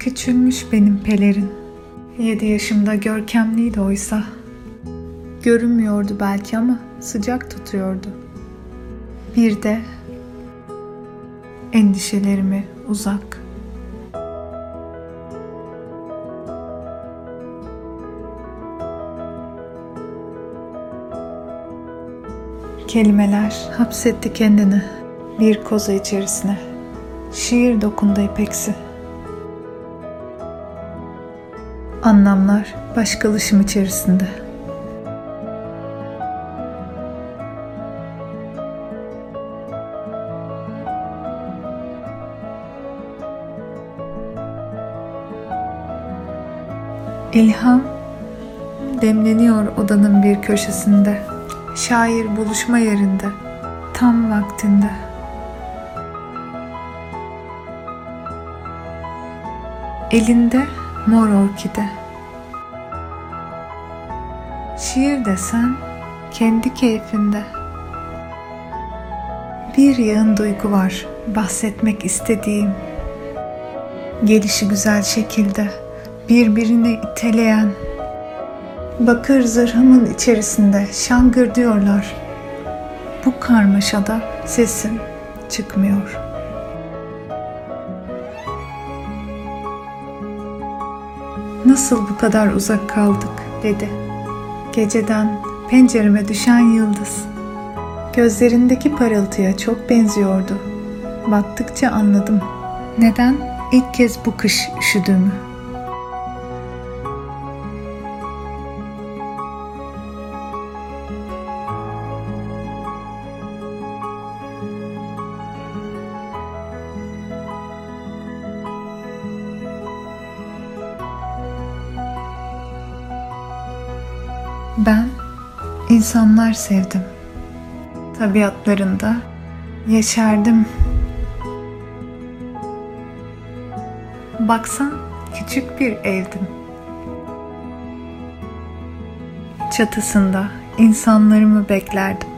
Küçülmüş benim pelerin. Yedi yaşımda görkemliydi oysa. Görünmüyordu belki ama sıcak tutuyordu. Bir de endişelerimi uzak. Kelimeler hapsetti kendini bir koza içerisine. Şiir dokundu ipeksi. Anlamlar başkalışım içerisinde. İlham demleniyor odanın bir köşesinde. Şair buluşma yerinde, tam vaktinde. Elinde mor orkide. Şiir desen kendi keyfinde. Bir yığın duygu var bahsetmek istediğim. Gelişi güzel şekilde birbirini iteleyen Bakır zırhımın içerisinde şangır diyorlar. Bu karmaşada sesim çıkmıyor. Nasıl bu kadar uzak kaldık dedi. Geceden pencereme düşen yıldız. Gözlerindeki parıltıya çok benziyordu. Baktıkça anladım. Neden ilk kez bu kış üşüdüğümü. Ben insanlar sevdim. Tabiatlarında yeşerdim. Baksan küçük bir evdim. Çatısında insanlarımı beklerdim.